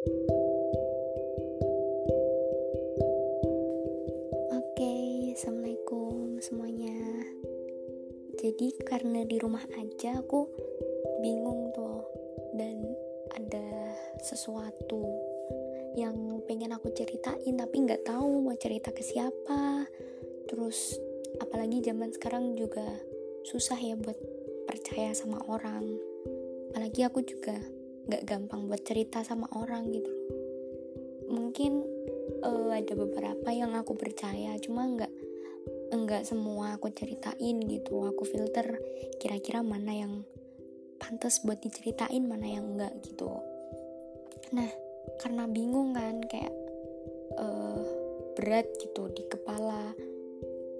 Oke, assalamualaikum semuanya. Jadi karena di rumah aja aku bingung tuh dan ada sesuatu yang pengen aku ceritain tapi nggak tahu mau cerita ke siapa. Terus apalagi zaman sekarang juga susah ya buat percaya sama orang. Apalagi aku juga nggak gampang buat cerita sama orang gitu. Mungkin uh, ada beberapa yang aku percaya cuma nggak enggak semua aku ceritain gitu. Aku filter kira-kira mana yang pantas buat diceritain mana yang enggak gitu. Nah karena bingung kan kayak uh, berat gitu di kepala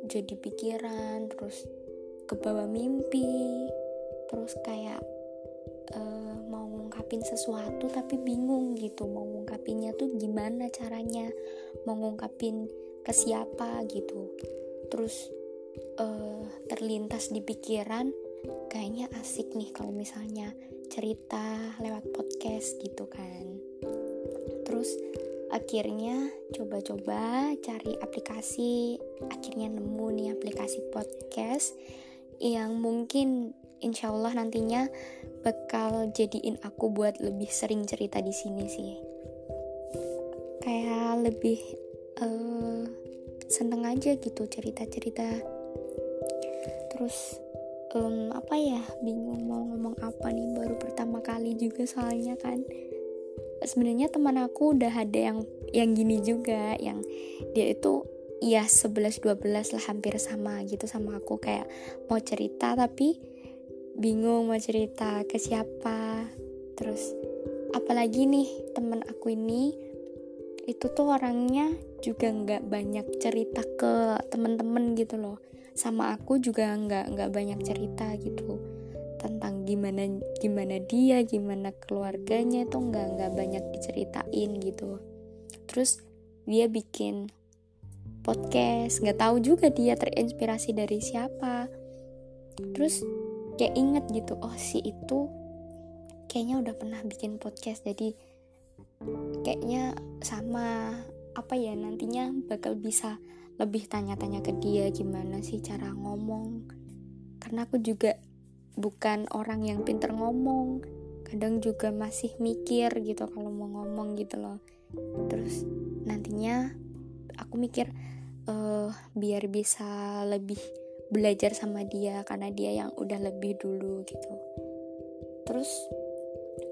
jadi pikiran terus ke bawah mimpi terus kayak uh, ngungkapin sesuatu tapi bingung gitu mau ngungkapinnya tuh gimana caranya mau ngungkapin ke siapa gitu. Terus uh, terlintas di pikiran kayaknya asik nih kalau misalnya cerita lewat podcast gitu kan. Terus akhirnya coba-coba cari aplikasi akhirnya nemu nih aplikasi podcast yang mungkin insya Allah nantinya bakal jadiin aku buat lebih sering cerita di sini sih. Kayak lebih uh, seneng aja gitu cerita-cerita. Terus um, apa ya bingung mau ngomong apa nih baru pertama kali juga soalnya kan. Sebenarnya teman aku udah ada yang yang gini juga yang dia itu ya 11 12 lah hampir sama gitu sama aku. Kayak mau cerita tapi bingung mau cerita ke siapa. Terus apalagi nih temen aku ini itu tuh orangnya juga nggak banyak cerita ke temen-temen gitu loh. Sama aku juga nggak nggak banyak cerita gitu. Tentang gimana gimana dia gimana keluarganya itu nggak nggak banyak diceritain gitu. Terus dia bikin podcast. Nggak tahu juga dia terinspirasi dari siapa. Terus kayak inget gitu oh si itu kayaknya udah pernah bikin podcast jadi kayaknya sama apa ya nantinya bakal bisa lebih tanya-tanya ke dia gimana sih cara ngomong. Karena aku juga bukan orang yang pinter ngomong kadang juga masih mikir gitu kalau mau ngomong gitu loh. Terus nantinya aku mikir uh, biar bisa lebih belajar sama dia karena dia yang udah lebih dulu gitu. Terus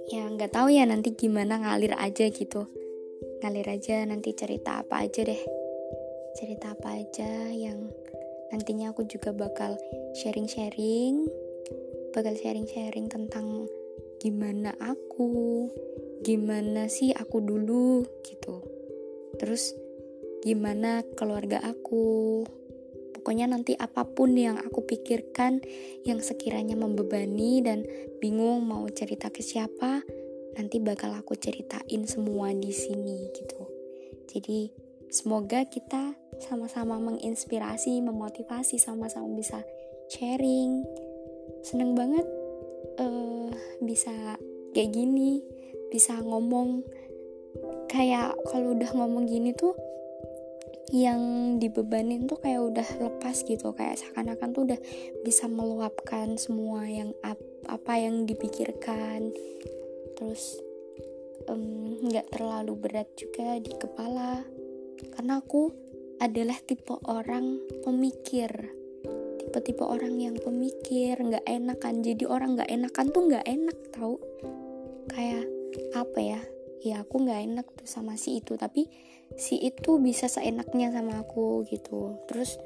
ya nggak tahu ya nanti gimana ngalir aja gitu. Ngalir aja nanti cerita apa aja deh. Cerita apa aja yang nantinya aku juga bakal sharing-sharing bakal sharing-sharing tentang gimana aku gimana sih aku dulu gitu. Terus gimana keluarga aku Pokoknya nanti apa pun yang aku pikirkan yang sekiranya membebani dan bingung mau cerita ke siapa, nanti bakal aku ceritain semua di sini gitu. Jadi semoga kita sama-sama menginspirasi, memotivasi, sama-sama bisa sharing. Seneng banget uh, bisa kayak gini, bisa ngomong kayak kalau udah ngomong gini tuh yang dibebanin tuh kayak udah lepas gitu kayak seakan-akan tuh udah bisa meluapkan semua yang ap apa yang dipikirkan. Terus nggak um, terlalu berat juga di kepala. Karena aku adalah tipe orang pemikir. Tipe-tipe orang yang pemikir nggak enakan. Jadi orang nggak enakan tuh nggak enak tau. Kayak apa ya ya aku nggak enak tuh sama si itu tapi si itu bisa seenaknya sama aku gitu. Terus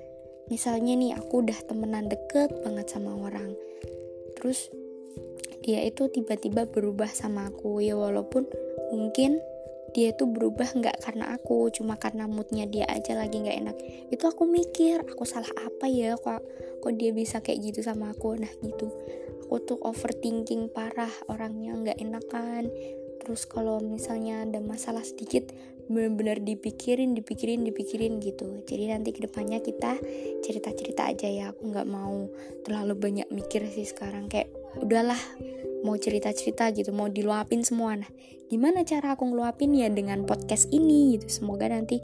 misalnya nih aku udah temenan deket banget sama orang terus dia itu tiba-tiba berubah sama aku. Ya walaupun mungkin dia itu berubah nggak karena aku cuma karena moodnya dia aja lagi nggak enak. Itu aku mikir aku salah apa ya kok kok dia bisa kayak gitu sama aku? Nah gitu. Aku tuh overthinking parah orangnya nggak enakan terus kalau misalnya ada masalah sedikit benar-benar dipikirin dipikirin dipikirin gitu. Jadi nanti ke depannya kita cerita-cerita aja ya. Aku nggak mau terlalu banyak mikir sih sekarang. Kayak udahlah mau cerita-cerita gitu mau diluapin semua. Nah gimana cara aku ngeluapin ya dengan podcast ini gitu? Semoga nanti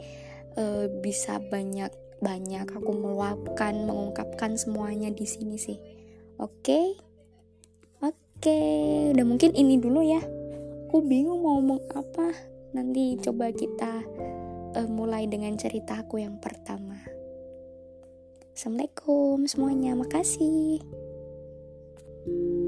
uh, bisa banyak banyak aku meluapkan mengungkapkan semuanya di sini sih. Oke? Okay? oke. Okay. udah mungkin ini dulu ya aku bingung mau ngomong apa. Nanti coba kita uh, mulai dengan cerita aku yang pertama. Assalamualaikum semuanya makasih. thank you